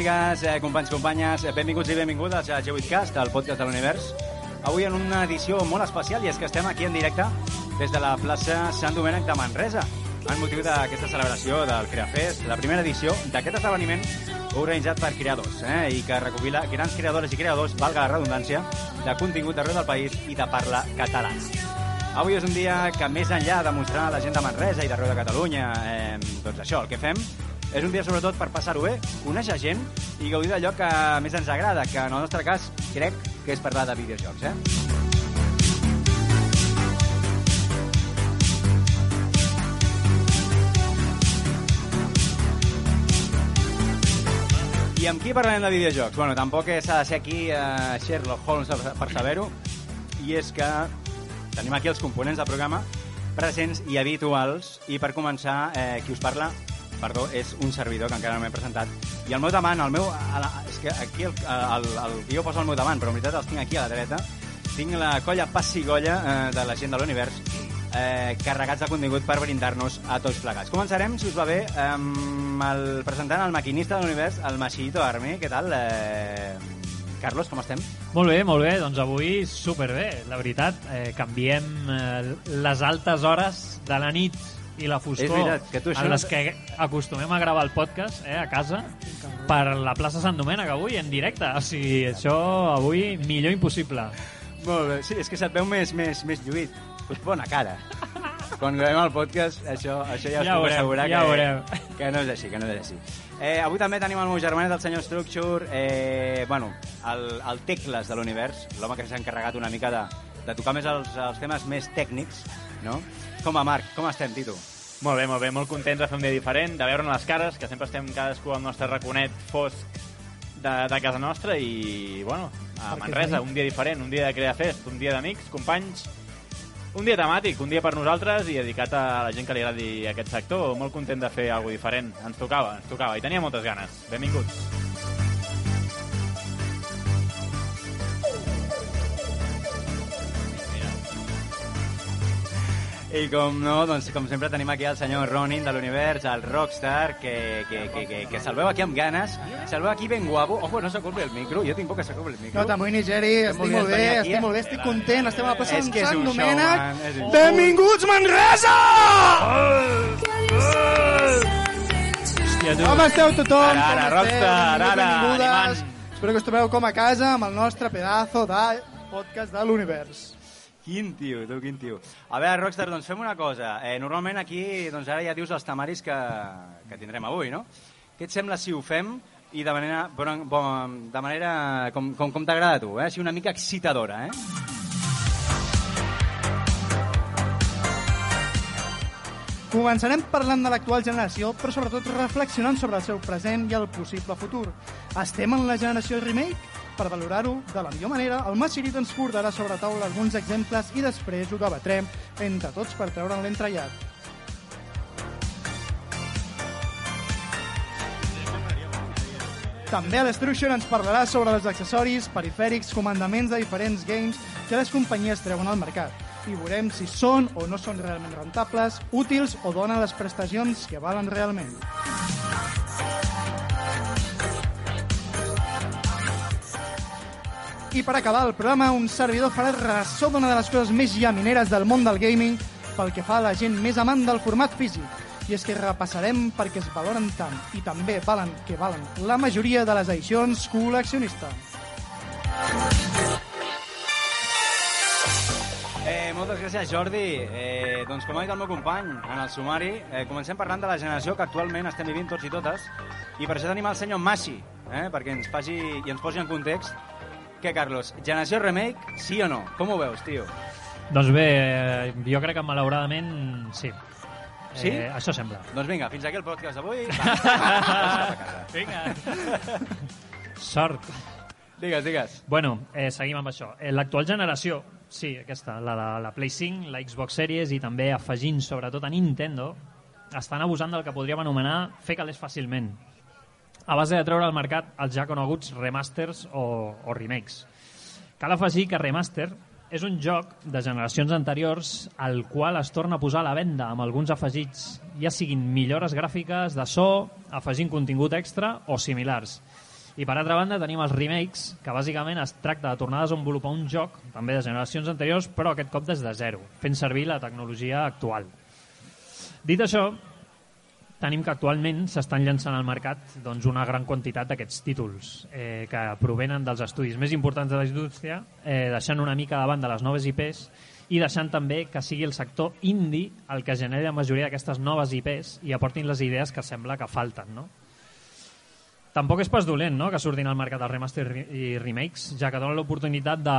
amigues, eh, companys, companyes, eh, benvinguts i benvingudes a G8cast, el podcast de l'univers. Avui en una edició molt especial i és que estem aquí en directe des de la plaça Sant Domènec de Manresa en motiu d'aquesta celebració del CreaFest, la primera edició d'aquest esdeveniment organitzat per creadors eh, i que recopila grans creadores i creadors, valga la redundància, de contingut d'arreu del país i de parla catalana. Avui és un dia que, més enllà de mostrar a la gent de Manresa i d'arreu de Catalunya eh, doncs això, el que fem, és un dia sobretot per passar-ho bé, conèixer gent i gaudir d'allò que més ens agrada, que en el nostre cas crec que és parlar de videojocs, eh? I amb qui parlarem de videojocs? Bueno, tampoc s'ha de ser aquí uh, Sherlock Holmes per saber-ho, i és que tenim aquí els components del programa presents i habituals, i per començar, eh, qui us parla, perdó, és un servidor que encara no m'he presentat, i al meu davant, el meu, la, és que aquí el, el, el, el guió posa al meu davant, però en veritat els tinc aquí a la dreta, tinc la colla passigolla eh, de la gent de l'univers, eh, carregats de contingut per brindar-nos a tots plegats. Començarem, si us va bé, amb el presentant el maquinista de l'univers, el Machito Armi. Què tal? Eh, Carlos, com estem? Molt bé, molt bé. Doncs avui superbé, la veritat. Eh, canviem eh, les altes hores de la nit i la foscor És veritat, que tu això en les que acostumem a gravar el podcast eh, a casa per la plaça Sant Domènec avui en directe. O sigui, això avui millor impossible. Molt bé. Sí, és que se't veu més, més, més lluït. Pues bona cara. Quan gravem el podcast, això, això ja us Ja puc veurem, assegurar ja que, veurem. que no és així, que no és així. Eh, avui també tenim el meu germanet, el senyor Structure, eh, bueno, el, el Tecles de l'univers, l'home que s'ha encarregat una mica de, de tocar més els, els temes més tècnics, no? Com a Marc, com estem, Tito? Molt bé, molt bé, molt contents de fer un dia diferent, de veure les cares, que sempre estem cadascú al nostre raconet fosc de, de casa nostra i, bueno, a Manresa, un dia diferent, un dia de crear fest, un dia d'amics, companys, un dia temàtic, un dia per nosaltres i dedicat a la gent que li agradi aquest sector. Molt content de fer alguna diferent. Ens tocava, ens tocava i tenia moltes ganes. Benvinguts. I com no, doncs com sempre tenim aquí el senyor Ronin de l'univers, el rockstar, que, que, que, que, que se'l veu aquí amb ganes, se'l veu aquí ben guapo. Ojo, no s'acopli el micro, jo tinc por que s'acopli el micro. No t'amoï, Nigeri, estic volia molt bé, aquí, estic molt bé, estic content, estem a la plaça És de que és Sant Domènec. Benvinguts, Manresa! Hòstia, tu. Com esteu tothom? Ara, ara, rockstar, ara, animant. Espero que us trobeu com a casa amb el nostre pedazo de podcast de l'univers. Quin tio, tu, quin tio. A veure, Rockstar, doncs fem una cosa. Eh, normalment aquí, doncs ara ja dius els temaris que, que tindrem avui, no? Què et sembla si ho fem i de manera, però, bon, de manera com, com, com t'agrada a tu, eh? Així una mica excitadora, eh? Començarem parlant de l'actual generació, però sobretot reflexionant sobre el seu present i el possible futur. Estem en la generació remake? Per valorar-ho de la millor manera, el Machirit ens portarà sobre taula alguns exemples i després ho debatrem entre tots per treure'n l'entrellat. També a l'Structure ens parlarà sobre els accessoris, perifèrics, comandaments de diferents games que les companyies treuen al mercat. I veurem si són o no són realment rentables, útils o donen les prestacions que valen realment. I per acabar el programa, un servidor farà ressò d'una de les coses més llamineres del món del gaming pel que fa a la gent més amant del format físic. I és que repassarem perquè es valoren tant i també valen que valen la majoria de les edicions col·leccionistes. Eh, moltes gràcies, Jordi. Eh, doncs, com ha dit el meu company en el sumari, eh, comencem parlant de la generació que actualment estem vivint tots i totes, i per això tenim el senyor Massi, eh, perquè ens faci i ens posi en context. Què, Carlos, generació remake, sí o no? Com ho veus, tio? Doncs bé, eh, jo crec que malauradament sí. Sí? Eh, això sembla. Doncs vinga, fins aquí el podcast d'avui. Vinga. Sort. Digues, digues. Bueno, eh, seguim amb això. Eh, L'actual generació, sí, aquesta, la, la, la Play 5, la Xbox Series i també afegint sobretot a Nintendo, estan abusant del que podríem anomenar fer calés fàcilment, a base de treure al mercat els ja coneguts remasters o, o remakes. Cal afegir que remaster és un joc de generacions anteriors al qual es torna a posar a la venda amb alguns afegits, ja siguin millores gràfiques, de so, afegint contingut extra o similars. I per altra banda tenim els remakes, que bàsicament es tracta de tornar a desenvolupar un joc, també de generacions anteriors, però aquest cop des de zero, fent servir la tecnologia actual. Dit això, tenim que actualment s'estan llançant al mercat doncs, una gran quantitat d'aquests títols eh, que provenen dels estudis més importants de la indústria, eh, deixant una mica davant de les noves IPs i deixant també que sigui el sector indie el que generi la majoria d'aquestes noves IPs i aportin les idees que sembla que falten, no? Tampoc és pas dolent no? que surtin al mercat els remaster i remakes, ja que donen l'oportunitat de,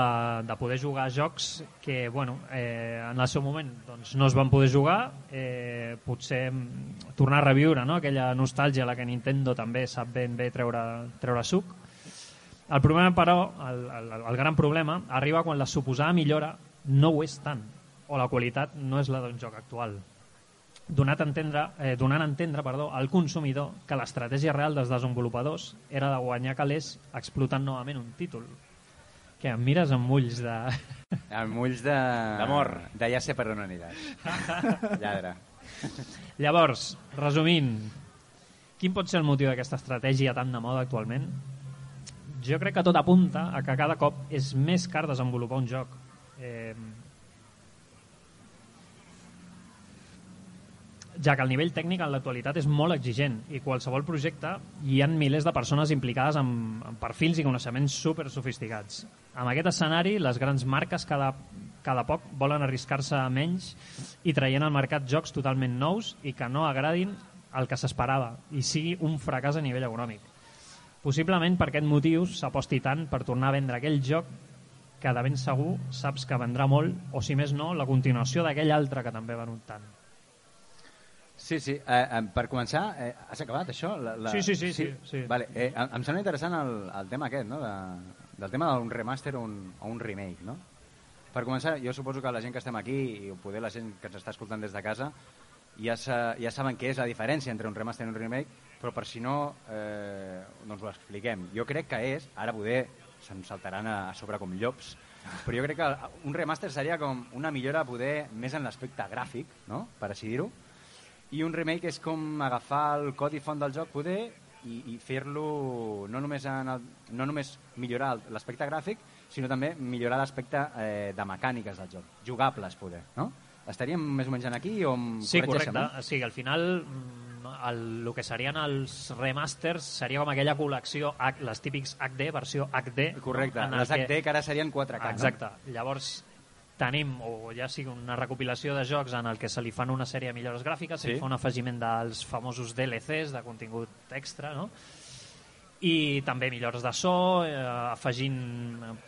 de poder jugar a jocs que bueno, eh, en el seu moment doncs, no es van poder jugar, eh, potser mm, tornar a reviure no? aquella nostàlgia a la que Nintendo també sap ben bé treure, treure suc. El problema, però, el, el, el gran problema, arriba quan la suposada millora no ho és tant, o la qualitat no és la d'un joc actual donat a entendre, eh, donant a entendre perdó, al consumidor que l'estratègia real dels desenvolupadors era de guanyar calés explotant novament un títol. Que em mires amb ulls de... Amb ulls de... D'amor. De ja sé per on aniràs. Lladre. Llavors, resumint, quin pot ser el motiu d'aquesta estratègia tan de moda actualment? Jo crec que tot apunta a que cada cop és més car desenvolupar un joc. Eh, ja que el nivell tècnic en l'actualitat és molt exigent i qualsevol projecte hi han milers de persones implicades amb, amb perfils i coneixements super sofisticats. Amb aquest escenari, les grans marques cada, cada poc volen arriscar-se a menys i traient al mercat jocs totalment nous i que no agradin el que s'esperava i sigui un fracàs a nivell econòmic. Possiblement per aquest motiu s'aposti tant per tornar a vendre aquell joc que de ben segur saps que vendrà molt o si més no la continuació d'aquell altre que també ha venut tant. Sí, sí. Eh, eh, per començar, eh, has acabat això? La, la... Sí, sí, sí, sí, sí. Vale. Eh, em em sembla interessant el, el tema aquest, no? De, del tema d'un remaster o un, o un remake, no? Per començar, jo suposo que la gent que estem aquí i poder la gent que ens està escoltant des de casa ja, sa, ja saben què és la diferència entre un remaster i un remake, però per si no, eh, doncs ho expliquem. Jo crec que és, ara poder se'n saltaran a, a sobre com llops, però jo crec que un remaster seria com una millora poder més en l'aspecte gràfic, no? per així dir-ho, i un remake és com agafar el codi font del joc poder i, i fer-lo no, només en el, no només millorar l'aspecte gràfic, sinó també millorar l'aspecte eh, de mecàniques del joc, jugables poder, no? Estaríem més o menys en aquí o Sí, correcte. Sigui, al final mm, el, el que serien els remasters seria com aquella col·lecció, H- les típics HD, versió HD. No? Correcte, les HD que ara serien 4K, Exacte. Llavors tenim, o ja sigui una recopilació de jocs en el que se li fan una sèrie de millores gràfiques, Sí. se li fa un afegiment dels famosos DLCs, de contingut extra, no? i també millores de so, eh, afegint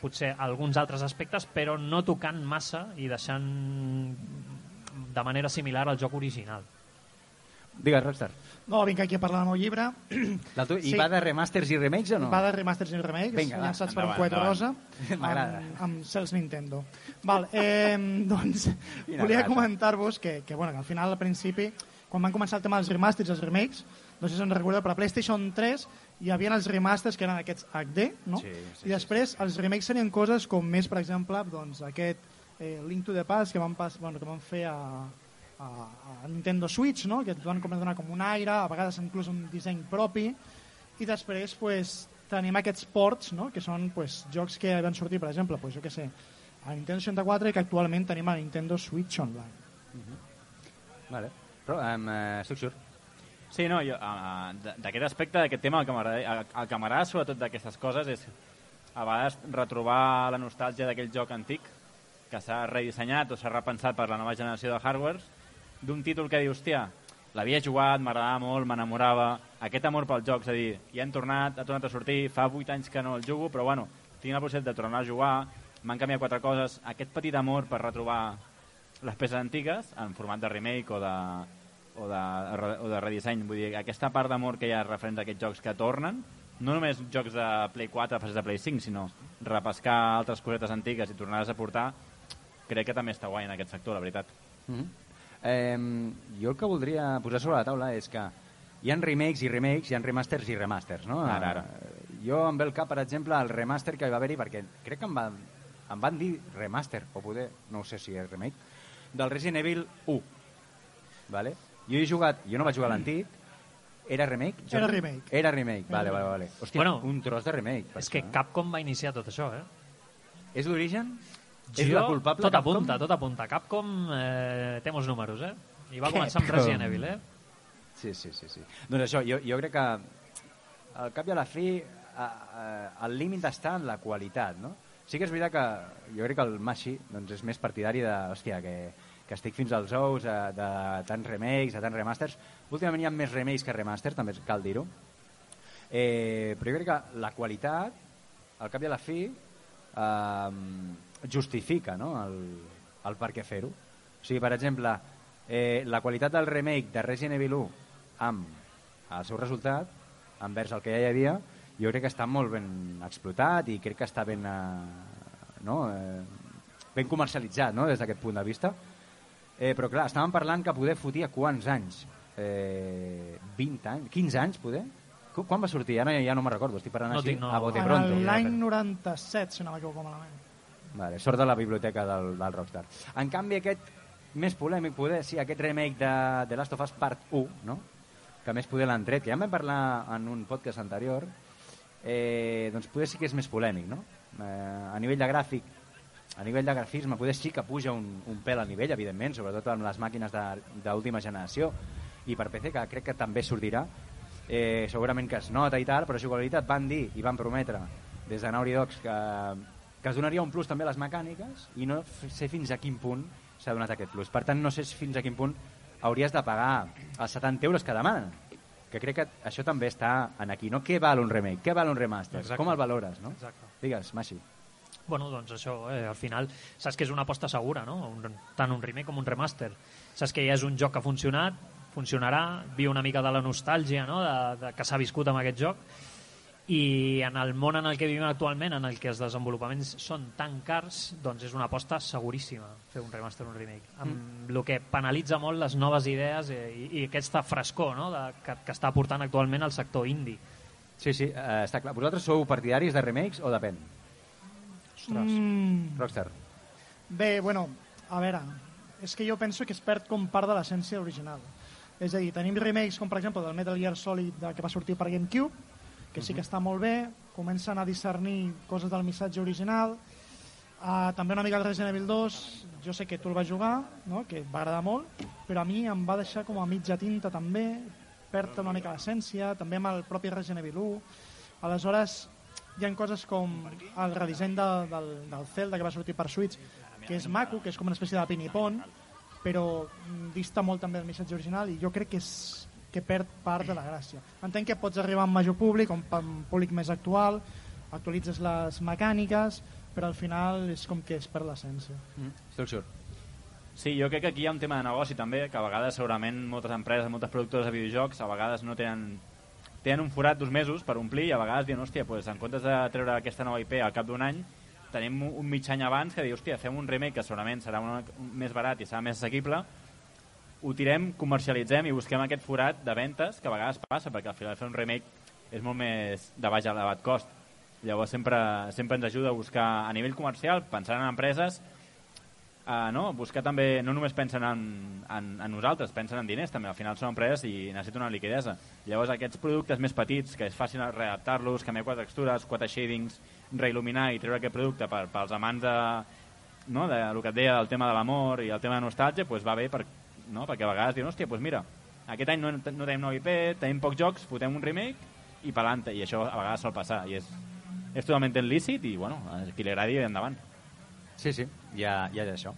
potser alguns altres aspectes, però no tocant massa i deixant de manera similar al joc original. Digues, Rockstar. No, vinc aquí a parlar del meu llibre. La tu... I Sí. va de remasters i remakes o no? Va de remasters i remakes, Vinga, va, llançats per un endavant, coet endavant. rosa, M'agrada. amb, amb cels Nintendo. Val, eh, doncs, Quina volia comentar-vos que, que, bueno, que al final, al principi, quan van començar el tema dels remasters i els remakes, no sé si se'n recorda, però a PlayStation 3 hi havia els remasters que eren aquests HD, no? Sí, sí, I després els remakes serien coses com més, per exemple, doncs, aquest eh, Link to the Past que van, pas, bueno, que van fer a, a, a Nintendo Switch, no? que et van com donar com un aire, a vegades inclús un disseny propi, i després pues, tenim aquests ports, no? que són pues, jocs que van sortir, per exemple, pues, jo què sé, a Nintendo 64 i que actualment tenim a Nintendo Switch Online. Vale. Però, um, uh, estic surt. Sí, no, jo, uh, d'aquest aspecte, d'aquest tema, el que m'agrada el que m'agrada sobretot d'aquestes coses és a vegades retrobar la nostàlgia d'aquell joc antic que s'ha redissenyat o s'ha repensat per la nova generació de hardwares, d'un títol que dius, hòstia, l'havia jugat, m'agradava molt, m'enamorava, aquest amor pel joc, és a dir, ja hem tornat, ha tornat a sortir, fa 8 anys que no el jugo, però bueno, tinc la possibilitat de tornar a jugar, m'han canviat quatre coses, aquest petit amor per retrobar les peces antigues en format de remake o de, o de, o de redisseny, vull dir, aquesta part d'amor que hi ha referent a aquests jocs que tornen, no només jocs de Play 4, fases de Play 5, sinó repescar altres cosetes antigues i tornar-les a portar, crec que també està guai en aquest sector, la veritat. Mm -hmm. Eh, jo el que voldria posar sobre la taula és que hi han remakes i remakes, hi han remasters i remasters, no? Ara, ara. Jo em ve el cap, per exemple, el remaster que hi va haver-hi, perquè crec que em, va, em van dir remaster, o poder, no sé si és remake, del Resident Evil 1. Vale? Jo he jugat, jo no vaig jugar a l'antic, era remake? Era remake. Era remake, vale, vale, vale. Hòstia, Bueno, un tros de remake. per És que això, eh? Capcom va iniciar tot això, eh? És l'origen? És Jo, la culpable tot Capcom? apunta, tot apunta. Capcom eh, té molts números, eh? I va començar amb Resident Evil, eh? Sí, sí, sí, sí. Doncs això, jo, jo crec que al cap i a la fi a, a, el límit està en la qualitat, no? Sí que és veritat que jo crec que el Mashi doncs, és més partidari de, hòstia, que, que estic fins als ous de, de tants remakes, de tants remasters. Últimament hi ha més remakes que remasters, també cal dir-ho. Eh, però jo crec que la qualitat, al cap i a la fi, eh, justifica no? el, el per què fer-ho. O sigui, per exemple, eh, la qualitat del remake de Resident Evil 1 amb el seu resultat, envers el que ja hi havia, jo crec que està molt ben explotat i crec que està ben, eh, no? eh, ben comercialitzat no? des d'aquest punt de vista. Eh, però clar, estàvem parlant que poder fotia quants anys? Eh, 20 anys? 15 anys, poder? Qu- Quan va sortir? Ara ja no me'n recordo, estic parlant No així no. a bote pronto. el- l'any 97, si no m'equivoco malament. Vale, sort de la biblioteca del, del Rockstar. En canvi, aquest més polèmic, poder, sí, aquest remake de The Last of Us Part 1, no? que més poder l'han tret, que ja en vam parlar en un podcast anterior, eh, doncs poder sí que és més polèmic, no? Eh, a nivell de gràfic, a nivell de grafisme, poder sí que puja un, un pèl al nivell, evidentment, sobretot amb les màquines d'última generació, i per PC, que crec que també sortirà, eh, segurament que es nota i tal, però jugabilitat van dir i van prometre des de Naughty Dogs que, que es donaria un plus també a les mecàniques i no sé fins a quin punt s'ha donat aquest plus. Per tant, no sé fins a quin punt hauries de pagar els 70 euros que demanen que crec que això també està en aquí, no? Què val un remake? Què val un remaster? Exacte. Com el valores, no? Exacte. Digues, Maxi. Bueno, doncs això, eh, al final, saps que és una aposta segura, no? Un, tant un remake com un remaster. Saps que ja és un joc que ha funcionat, funcionarà, viu una mica de la nostàlgia no? de, de que s'ha viscut amb aquest joc, i en el món en el que vivim actualment, en el que els desenvolupaments són tan cars, doncs és una aposta seguríssima fer un remaster o un remake. Amb mm. el que penalitza molt les noves idees eh, i, i aquesta frescor no? de, que, que està aportant actualment el sector indie. Sí, sí, eh, està clar. Vosaltres sou partidaris de remakes o depèn? Ostres. Mm, Rockstar. bé, bueno, a veure, és que jo penso que es perd com part de l'essència original. És a dir, tenim remakes com per exemple del Metal Gear Solid de, que va sortir per GameCube, que sí que està molt bé, comencen a discernir coses del missatge original, uh, també una mica el Resident Evil 2, jo sé que tu el vas jugar, no? que va agradar molt, però a mi em va deixar com a mitja tinta també, perd una mica l'essència, també amb el propi Resident Evil 1, aleshores hi ha coses com el redisseny de, del, del Zelda que va sortir per Switch, que és maco, que és com una espècie de pinipon, però dista molt també del missatge original i jo crec que és que perd part de la gràcia. Entenc que pots arribar amb major públic, un pa- un públic més actual, actualitzes les mecàniques, però al final és com que es perd l'essència. Mm. Structure. Sí, jo crec que aquí hi ha un tema de negoci també, que a vegades segurament moltes empreses, moltes productores de videojocs, a vegades no tenen tenen un forat d'uns mesos per omplir i a vegades diuen, hòstia, pues, en comptes de treure aquesta nova IP al cap d'un any, tenim un un mig any abans que diu, hòstia, fem un remake que segurament serà una, un, més barat i serà més assequible, ho tirem, comercialitzem i busquem aquest forat de ventes que a vegades passa, perquè al final fer un remake és molt més de baix elevat cost. Llavors sempre, sempre ens ajuda a buscar a nivell comercial, pensant en empreses, uh, no? buscar també, no només pensen en, en, en nosaltres, pensen en diners també, al final són empreses i necessiten una liquidesa. Llavors aquests productes més petits, que és fàcil readaptar-los, canviar quatre textures, quatre shadings, reil·luminar i treure aquest producte per, pels amants de, no? de el que et deia del tema de l'amor i el tema de nostàlgia, pues va bé per, no? perquè a vegades diuen, hòstia, pues mira, aquest any no, no tenim nou IP, tenim pocs jocs, fotem un remake i pelanta, i això a vegades sol passar, i és, és totalment lícit i, bueno, a qui li agradi, endavant. Sí, sí, ja, ja és això.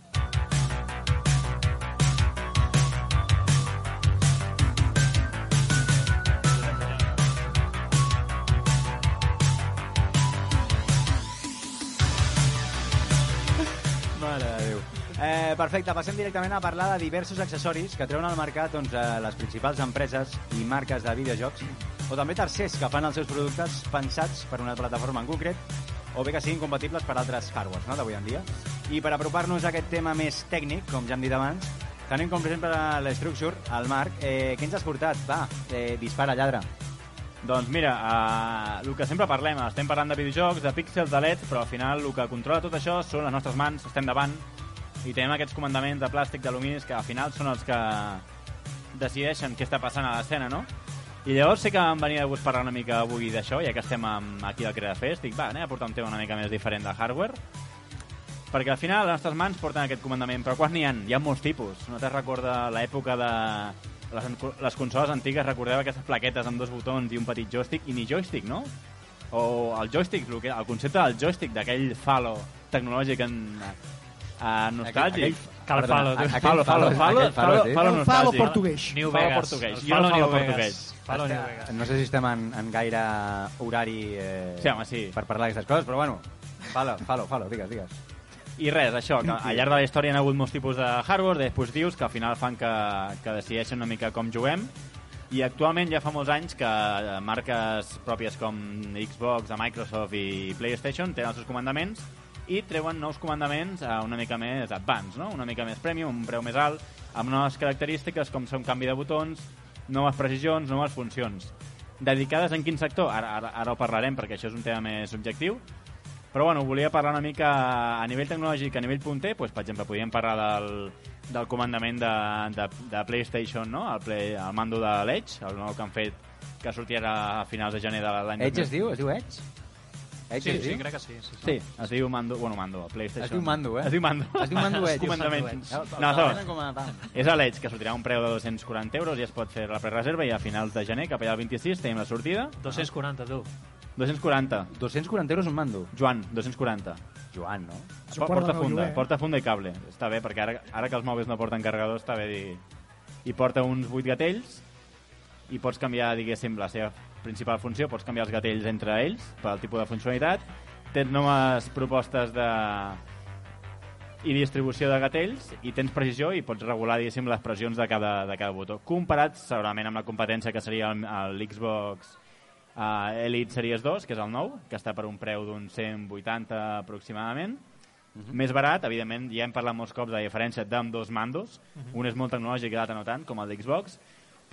Eh, perfecte, passem directament a parlar de diversos accessoris que treuen al mercat doncs, eh, les principals empreses i marques de videojocs o també tercers que fan els seus productes pensats per una plataforma en concret o bé que siguin compatibles per altres hardwares no, d'avui en dia. I per apropar-nos a aquest tema més tècnic, com ja hem dit abans, tenim com sempre l'Structure, el Marc. Eh, què ens has portat? Va, eh, dispara, lladre. Doncs mira, uh, el que sempre parlem, estem parlant de videojocs, de píxels, de leds, però al final el que controla tot això són les nostres mans, estem davant, i tenim aquests comandaments de plàstic, d'alumini, que al final són els que decideixen què està passant a l'escena, no? I llavors sé que em venia de gust parlar una mica avui d'això, ja que estem amb, aquí al CreaFest, dic, va, anem a portar un tema una mica més diferent de hardware, perquè al final les nostres mans porten aquest comandament, però quants n'hi ha? Hi ha molts tipus. No te recorda l'època de les, les consoles antigues, recordeu aquestes plaquetes amb dos botons i un petit joystick, i ni joystick, no? O el joystick, el concepte del joystick, d'aquell falo tecnològic en, uh, nostàlgic. Aquell- Cal perdona, falo, Falo, falo, falo, falo, falo falo portuguès. New Falo Vegas. portuguès. El Jo Falo falo portuguès. Falo New Vegas. No sé si estem en, en gaire horari eh, Sí, home, sí. per parlar d'aquestes coses, però bueno, falo, falo, falo, digues, digues. I res, això, que al llarg de la història hi ha hagut molts tipus de hardware, de dispositius, que al final fan que, que decideixen una mica com juguem, i actualment ja fa molts anys que marques pròpies com Xbox, de Microsoft i PlayStation tenen els seus comandaments i treuen nous comandaments a una mica més advanced, no? una mica més premium, un preu més alt, amb noves característiques com són canvi de botons, noves precisions, noves funcions. Dedicades en quin sector? Ara, ara, ara ho parlarem perquè això és un tema més subjectiu, però bueno, volia parlar una mica a nivell tecnològic, a nivell punter, doncs, per exemple, podríem parlar del, del comandament de, de, de PlayStation, no? el, play, el mando de l'Edge, el nou que han fet, que sortirà a finals de gener de l'any Edge es 2000. diu? Es diu Edge? Edge Sí, sí, crec que sí. sí, sí. Sí, es diu mando, bueno, mando, PlayStation. Es diu mando, eh? Es diu mando. Es diu mando Edge. Comandaments. No, no, a és a l'Edge, que sortirà a un preu de 240 euros i es pot fer la prereserva i a finals de gener, cap allà al 26, tenim la sortida. 240, tu. 240. 240 euros un mando. Joan, 240. Joan, no? Porta meu funda, lloguer. porta funda i cable. Està bé, perquè ara, ara que els mòbils no porten carregador, està bé dir... I porta uns 8 gatells i pots canviar, diguéssim, la seva principal funció, pots canviar els gatells entre ells pel tipus de funcionalitat. Tens noves propostes de i distribució de gatells i tens precisió i pots regular diguéssim les pressions de cada, de cada botó comparat segurament amb la competència que seria l'Xbox uh, Elite Series 2 que és el nou, que està per un preu d'un 180 aproximadament més barat, evidentment, ja hem parlat molts cops de la diferència d'amb dos mandos. Un és molt tecnològic i l'altre no tant, com el d'Xbox.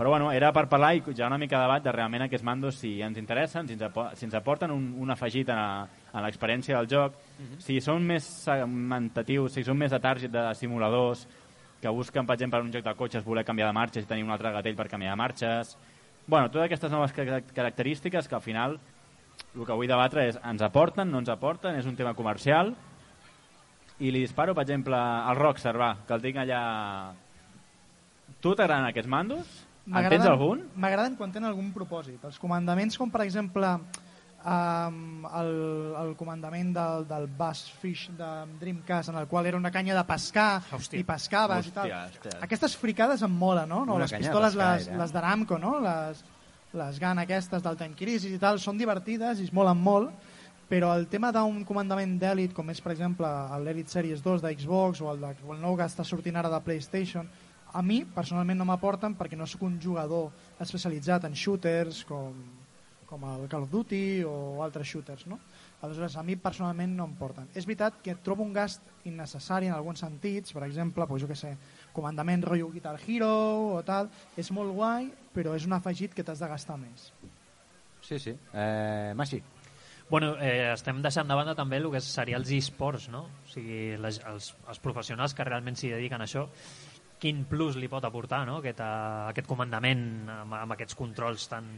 Però bueno, era per parlar i ja una mica de debat de realment aquests mandos si ens interessen, si ens, apo si ens aporten un, un afegit a, a l'experiència del joc, si són més segmentatius, si són més de target de simuladors, que busquen, per exemple, en un joc de cotxes voler canviar de marxes i tenir un altre gatell per canviar de marxes. Bueno, totes aquestes noves ca- característiques que al final el que vull debatre és ens aporten, no ens aporten, és un tema comercial i li disparo, per exemple, al Rockstar, va, que el tinc allà... Tu t'agraden aquests mandos? M'agraden- algun? M'agraden quan tenen algun propòsit. Els comandaments com, per exemple, um, el, el comandament del, del Bass Fish de Dreamcast, en el qual era una canya de pescar Hòstia. i pescaves i Hòstia, tal. hòstia. Aquestes fricades em mola, no? no Una les pistoles, pescar, les, era. les d'Aramco, no? Les, les GAN aquestes del Time Crisis i tal, són divertides i es molen molt, però el tema d'un comandament d'èlit, com és, per exemple, l'Elite Series 2 de Xbox o el, de, o el nou que està sortint ara de PlayStation, a mi, personalment, no m'aporten perquè no sóc un jugador especialitzat en shooters com, com el Call of Duty o altres shooters, no? Aleshores, a mi personalment no em porten. És veritat que trobo un gast innecessari en alguns sentits, per exemple, pues, jo que sé, comandament rotllo Guitar Hero o tal, és molt guai, però és un afegit que t'has de gastar més. Sí, sí. Eh, Maxi. Bueno, eh, estem deixant de banda també el que seria els e-sports, no? O sigui, les, els, els professionals que realment s'hi dediquen a això, quin plus li pot aportar, no? Aquest, uh, aquest comandament amb, amb aquests controls tan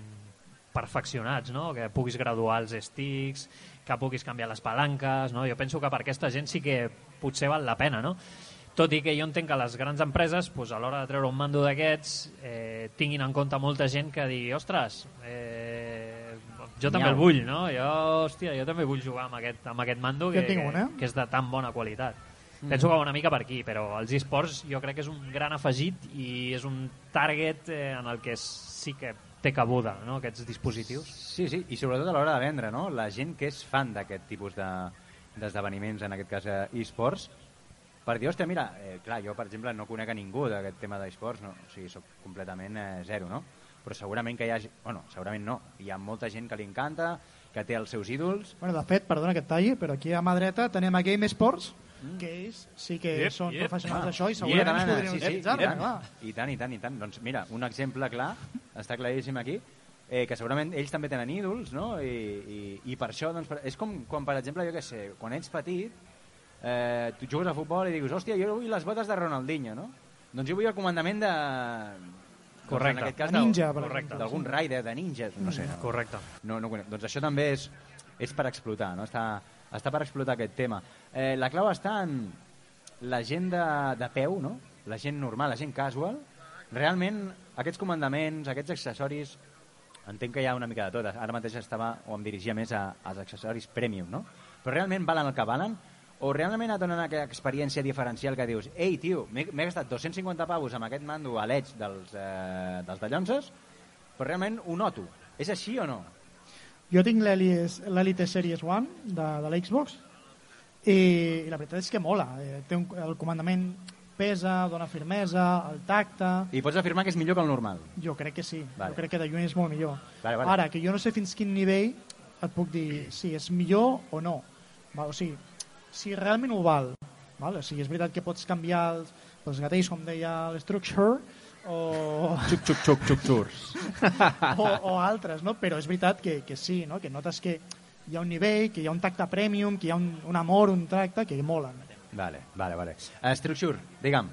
perfeccionats, no? Que puguis graduar els sticks, que puguis canviar les palanques, no? Jo penso que per aquesta gent sí que potser val la pena, no? Tot i que jo entenc que les grans empreses, doncs, a l'hora de treure un mando d'aquests, eh, tinguin en compte molta gent que digui, ostres, eh, Jo també el vull, no? Jo, hòstia, jo també vull jugar amb aquest, amb aquest mando que, eh? que és de tan bona qualitat. Mm. Penso que va una mica per aquí, però els esports jo crec que és un gran afegit i és un target eh, en el que sí que té cabuda, no?, aquests dispositius. Sí, sí, i sobretot a l'hora de vendre, no? La gent que és fan d'aquest tipus de- d'esdeveniments, en aquest cas eh, e-sports, per dir, hòstia, mira, eh, clar, jo, per exemple, no conec a ningú d'aquest tema d'esports, no? o sigui, sóc completament eh, zero, no? Però segurament que hi ha... Bueno, segurament no. Hi ha molta gent que li encanta, que té els seus ídols... Bueno, de fet, perdona que et talli, però aquí a mà dreta tenim a Game Sports, que ells sí que Yep, són yep. professionals d'això i I segurament tant, podrien sí, sí, utilitzar-la, tant, clar. I tant, i tant, i tant. Doncs mira, un exemple clar, està claríssim aquí, eh, que segurament ells també tenen ídols, no? I, i, i per això, doncs, per, és com quan, per exemple, jo què sé, quan ets petit, eh, tu jugues a futbol i dius, hòstia, jo vull les botes de Ronaldinho, no? Doncs jo vull el comandament de... doncs, Correcte. En aquest cas, De ninja, Correcte. D'algun raider, de ninjas, no sé. No, Correcte. no, no. Doncs això també és, és per explotar, no? Està, està per explotar aquest tema. Eh, la clau està en la gent de, de peu, no? la gent normal, la gent casual, realment aquests comandaments, aquests accessoris, entenc que hi ha una mica de tot. Ara mateix estava, o em dirigia més a, als accessoris premium, no? Però realment valen el que valen? O realment et donen aquella experiència diferencial que dius ei, tio, m'he gastat 250 pavos amb aquest mando a l'edge dels, eh, dels dallonses, però realment ho noto. És així o no? Jo tinc l'Elite Series One de, de l'Xbox i, i la veritat és que mola. Eh, té un, el comandament pesa, dona firmesa, el tacte... I pots afirmar que és millor que el normal. Jo crec que sí. Vale. Jo crec que de lluny és molt millor. Vale, vale. Ara, que jo no sé fins quin nivell et puc dir si és millor o no. Val? O sigui, si realment ho val. Val? O sigui, és veritat que pots canviar els, els gatells, com deia l'Structure, o, Xuc, xuc, xuc, xuc, xurs. o, o altres, no? però és veritat que, que sí, no? que notes que hi ha un nivell, que hi ha un tacte premium, que hi ha un, un amor, un tracte, que molen. Vale, vale, vale. Uh, Structure, digue'm.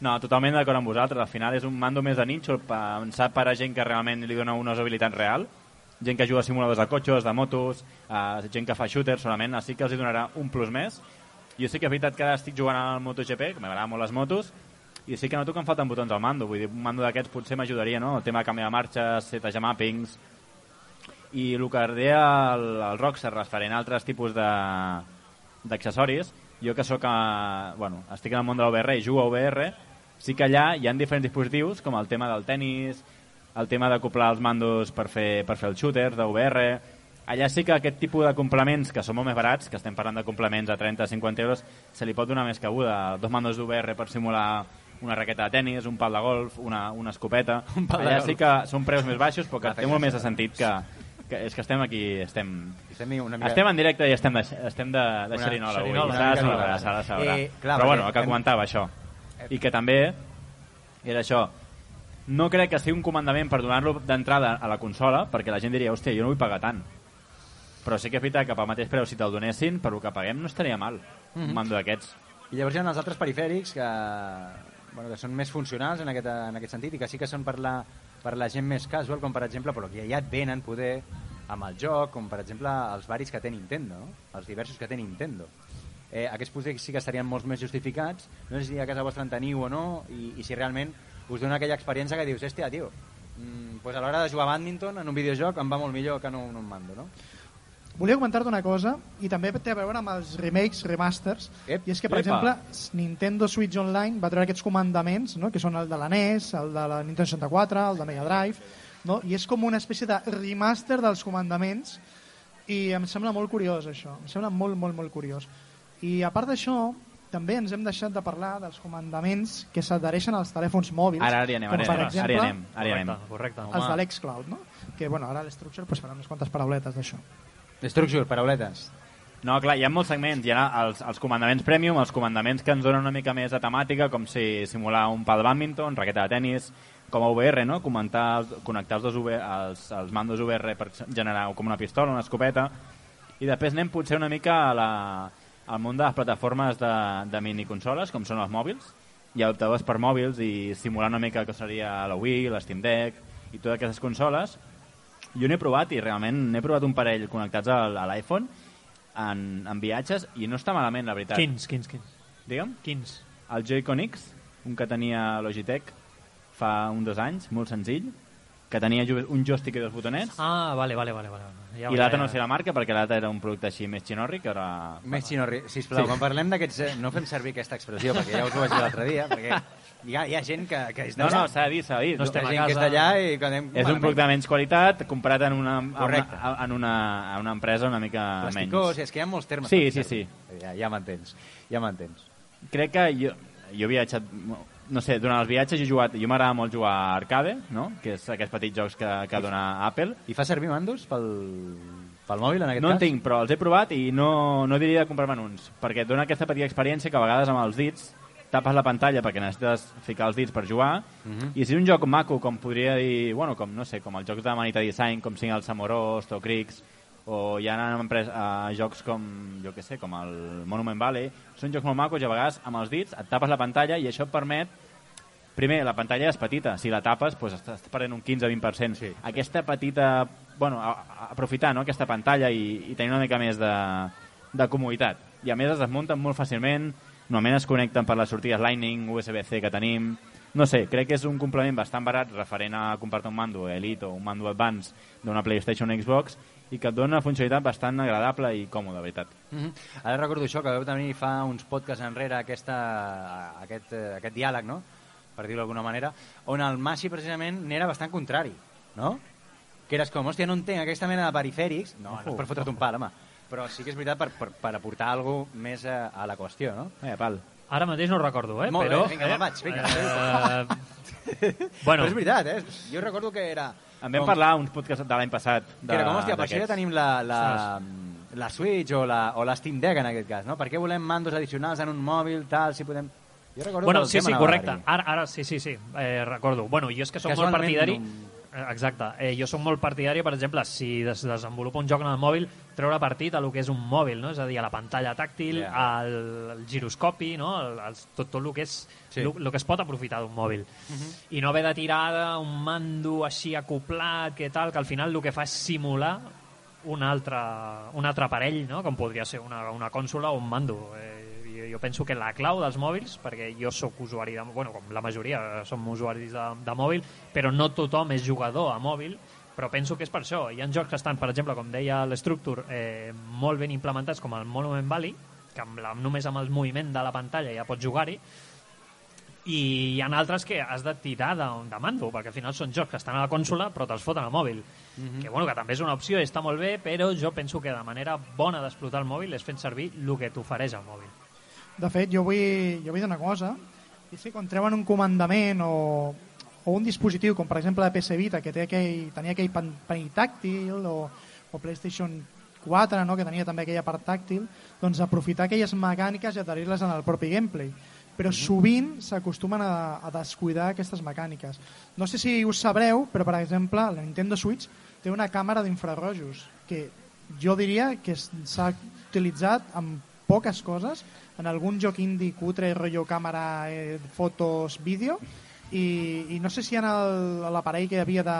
No, totalment d'acord amb vosaltres. Al final és un mando més de nínxol pensat per a gent que realment li dona una usabilitat real. Gent que juga a simuladors de cotxes, de motos, eh, gent que fa shooters, solament. Així que els hi donarà un plus més. Jo sí que és veritat que ara estic jugant al MotoGP, que m'agraden molt les motos, i sí que noto que em falten botons al mando. Vull dir, un mando d'aquests potser m'ajudaria, no? El tema de canvi de marxes, setejar mappings... I el que deia el, el Rockstar referent a altres tipus d'accessoris, jo que sóc a, bueno, estic en el món de l'OVR i jugo a OVR, sí que allà hi ha diferents dispositius, com el tema del tennis, el tema d'acoplar els mandos per fer, per fer els shooters d'OVR, allà sí que aquest tipus de complements, que són molt més barats, que estem parlant de complements a 30-50 euros, se li pot donar més cabuda. Dos mandos d'OVR per simular una raqueta de tennis, un pal de golf, una, una escopeta... Un pal allà sí que són preus més baixos, però que té molt més de sentit que, que és que estem aquí, estem, Estem una mica... estem en directe i estem de, estem de, de xerinola avui. S'ha de celebrar, s'ha de celebrar. Eh, clar, Però bueno, el que hem- comentava això. I que també era això. No crec que sigui un comandament per donar-lo d'entrada a la consola, perquè la gent diria, hòstia, jo no vull pagar tant. Però sí que és veritat que pel mateix preu, si te'l donessin, per lo que paguem no estaria mal. Un mando d'aquests. I llavors hi ha els altres perifèrics que, bueno, que són més funcionals en aquest, en aquest sentit i que sí que són per la, per la gent més casual, com per exemple, però que ja et venen poder amb el joc, com per exemple els varis que té Nintendo, no? els diversos que té Nintendo. Eh, aquests potser sí que estarien molt més justificats, no sé si a casa vostra en teniu o no, i, i si realment us dona aquella experiència que dius, hòstia, tio, mm, pues a l'hora de jugar a badminton en un videojoc em va molt millor que no en un mando, no? Volia comentar-te una cosa, i també té a veure amb els remakes, remasters, Ep, i és que, per epa. exemple, Nintendo Switch Online va treure aquests comandaments, no? que són el de la NES, el de la Nintendo 64, el de Mega Drive, no? i és com una espècie de remaster dels comandaments, i em sembla molt curiós, això. Em sembla molt, molt, molt curiós. I a part d'això, també ens hem deixat de parlar dels comandaments que s'adhereixen als telèfons mòbils, Ara, ara hi anem, com ara anem, exemple ara hi anem. Ara hi anem. Correcte, correcte. els de l'Xcloud, no? que bueno, ara l'Structure pues, farà unes quantes parauletes d'això. Structure, parauletes. No, clar, hi ha molts segments. Hi ha els, els comandaments premium, els comandaments que ens donen una mica més de temàtica, com si simular un pal de badminton, raqueta de tennis, com a VR, no? Comentar, connectar els, dos UV, els, els mandos VR per generar com una pistola, una escopeta, i després anem potser una mica a la, al món de les plataformes de, de miniconsoles, com són els mòbils, i adaptadors per mòbils i simular una mica que seria la Wii, la Steam Deck i totes aquestes consoles. Jo n'he provat i realment n'he provat un parell connectats al- a l'iPhone en, en viatges i no està malament, la veritat. Quins, quins, quins? Digue'm? Quins? El Joy-Con X, un que tenia Logitech fa un dos anys, molt senzill, que tenia un joystick i dos botonets, Ah, vale, vale, vale. vale. Ja, i l'altre no sé la marca perquè l'altre era un producte així més xinorri que ara... Més xinorri. Sisplau, sí. quan parlem d'aquests... eh, No fem servir aquesta expressió, perquè ja us ho vaig dir l'altre dia, perquè hi ha, hi ha gent que, que és No, d'allà. no, s'ha de dir, s'ha de dir. No estem a gent que és casa. d'allà i que anem... És un producte de menys qualitat comparat en una, en una, Correcte. en una, en una empresa una mica Plasticós, menys. és que hi ha molts termes. Sí, sí, sí. Ja, ja m'entens, ja m'entens. Crec que jo, jo he viatjat... No sé, durant els viatges he jugat... Jo m'agrada molt jugar a Arcade, no? que és aquests petits jocs que, que dona Apple. I fa servir mandos pel, pel mòbil, en aquest No en cas? tinc, però els he provat i no, no diria de comprar-me'n uns, perquè et dona aquesta petita experiència que a vegades amb els dits tapes la pantalla perquè necessites ficar els dits per jugar Mhm. i si és un joc maco com podria dir, bueno, com no sé, com els jocs de Manita Design, com siguin el Samorost o Crix o hi ha empres, uh, jocs com, jo que sé, com el Monument Valley, són jocs molt macos i a vegades amb els dits et tapes la pantalla i això et permet Primer, la pantalla és petita. Si la tapes, doncs estàs perdent un 15-20%. Sí. Aquesta petita... Bueno, a, a, aprofitar no, aquesta pantalla i, i tenir una mica més de, de comoditat. I a més es desmunten molt fàcilment, normalment es connecten per les sortides Lightning, USB-C que tenim... No sé, crec que és un complement bastant barat referent a comprar-te un mando Elite o un mando Advance d'una PlayStation o Xbox i que et dona una funcionalitat bastant agradable i còmoda, de veritat. Mm -hmm. Ara recordo això, que vau tenir fa uns podcasts enrere aquesta, aquest, aquest diàleg, no? per dir-ho d'alguna manera, on el Masi precisament n'era bastant contrari, no? Que eres com, hòstia, no entenc aquesta mena de perifèrics, no, no és per fotre't un pal, home, però sí que és veritat per, per, per aportar alguna cosa més a, a la qüestió, no? Eh, pal. Ara mateix no ho recordo, eh? Molt bé, però, vinga, me'n vaig, vinga. Eh, bueno, Però és veritat, eh? Jo recordo que era... En vam com- parlar uns podcasts de l'any passat. De, Que era com, hòstia, per això ja tenim la, la, la Switch o la, o la Steam Deck en aquest cas, no? Per què volem mandos addicionals en un mòbil, tal, si podem... Jo recordo bueno, sí, sí, correcte. Ara, ara sí, sí, sí, eh, recordo. Bueno, jo és que sóc molt partidari... un- Eh, Exacte. Eh, jo sóc molt partidari, per exemple, si des desenvolupa un joc en el mòbil, treure partit a lo que és un mòbil, no? És a dir, a la pantalla tàctil, Ja. al, al giroscopi, no? El, el, tot, tot el que és Sí. lo, lo que es pot aprofitar d'un mòbil. I no haver de tirar un mando així acoplat, que tal, que al final el que fa és simular un altre, un altre aparell, no? com podria ser una, una consola o un mando. Eh, jo, jo penso que la clau dels mòbils, perquè jo sóc usuari, de, bueno, com la majoria som usuaris de, de mòbil, però no tothom és jugador a mòbil, però penso que és per això. Hi ha jocs que estan, per exemple, com deia l'Structure, eh, molt ben implementats, com el Monument Valley, que amb la, només amb el moviment de la pantalla ja pots jugar-hi, i hi ha altres que has de tirar de, de mando, perquè al final són jocs que estan a la consola però te'ls foten al mòbil. Que, bueno, que també és una opció i està molt bé, però jo penso que la manera bona d'explotar el mòbil és fent servir el que t'ofereix el mòbil. De fet, jo vull, jo vull dir una cosa, i és que quan treuen un comandament o, o un dispositiu, com per exemple la PS Vita, que té aquell, tenia aquell pan, panell tàctil, o, o PlayStation 4, no? que tenia també aquella part tàctil, doncs aprofitar aquelles mecàniques i adherir-les en el propi gameplay. Però sovint s'acostumen a, a descuidar aquestes mecàniques. No sé si us sabreu, però per exemple la Nintendo Switch té una càmera d'infrarrojos que jo diria que s'ha utilitzat en poques coses, en algun joc indie cutre, rotllo càmera, eh, fotos, vídeo, i, i no sé si en el- l'aparell que hi havia de,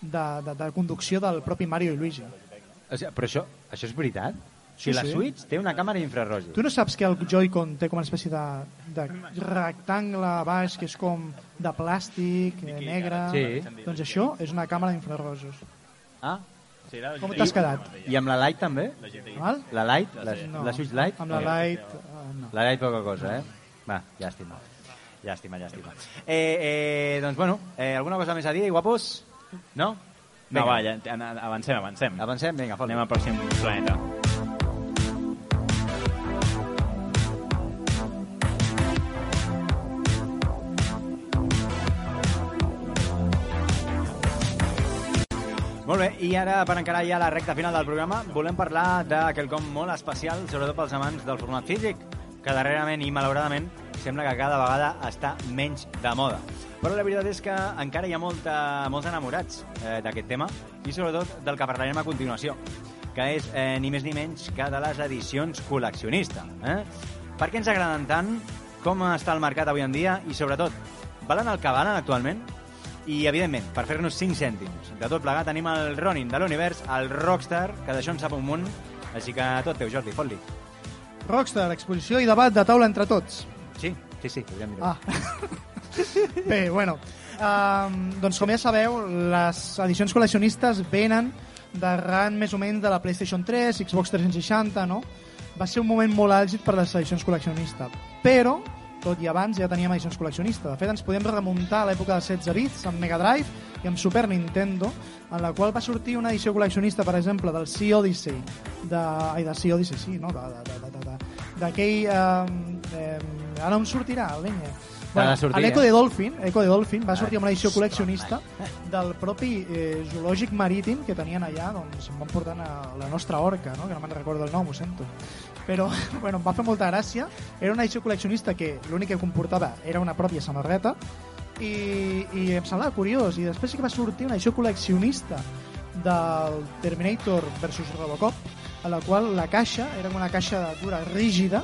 de, de, de conducció del propi Mario i Luigi. O sigui, però això, això és veritat? O Sí, sigui, la sí. Switch té una càmera d'infrarrojos. Tu no saps que el Joy-Con té com una espècie de, de rectangle baix que és com de plàstic, eh, negre... Sí. Doncs això és una càmera d'infrarrojos. Ah, Sí, Com t'has quedat? i amb la Lite també? Val? La Lite? La, No. la Switch Lite? Amb la Lite... Uh, no. La Lite poca cosa, eh? Va, llàstima. Llàstima, llàstima. Eh, eh, doncs, bueno, eh, alguna cosa més a dir, guapos? No? No, va, ja, avancem, avancem. Avancem? Vinga, fot Anem al pròxim planeta. Molt bé, i ara, per encarar ja la recta final del programa, volem parlar de quelcom molt especial, sobretot pels amants del format físic, que darrerament i malauradament sembla que cada vegada està menys de moda. Però la veritat és que encara hi ha molta, molts enamorats eh, d'aquest tema i sobretot del que parlarem a continuació, que és eh, ni més ni menys que de les edicions col·leccionista. Eh? Per què ens agraden tant? Com està el mercat avui en dia? I sobretot, valen el que valen actualment? I, evidentment, per fer-nos 5 cèntims de tot plegat, tenim el Ronin de l'univers, el Rockstar, que d'això en sap un munt, així que tot teu, Jordi, fot-li. Rockstar, exposició i debat de taula entre tots. Sí, sí, sí, podríem dir-ho. Ah. Bé, bueno, Um, doncs com ja sabeu, les edicions col·leccionistes venen d'arran més o menys de la PlayStation 3, Xbox 360, no? Va ser un moment molt àlgid per les edicions col·leccionistes. Però, tot i abans, ja teníem edicions col·leccionistes. De fet, ens podem remuntar a l'època dels 16 bits, amb Mega Drive i amb Super Nintendo, en la qual va sortir una edició col·leccionista, per exemple, del Sea Odyssey, de... ai, de Sea Odyssey, sí, no? De, de, de, de, de, d'aquell... Eh, eh, ara on sortirà, el Benye? Ha de sortir, l'Eco eh? de Dolphin, Eco de Dolphin va sortir amb una edició col·leccionista del propi eh, zoològic marítim que tenien allà, doncs em van portar a la nostra orca, no? que no me'n recordo el nom, ho sento. Però, bueno, em va fer molta gràcia. Era una edició col·leccionista que l'únic que comportava era una pròpia samarreta i, i em semblava curiós. I després sí que va sortir una edició col·leccionista del Terminator versus Robocop, a la qual la caixa era una caixa dura rígida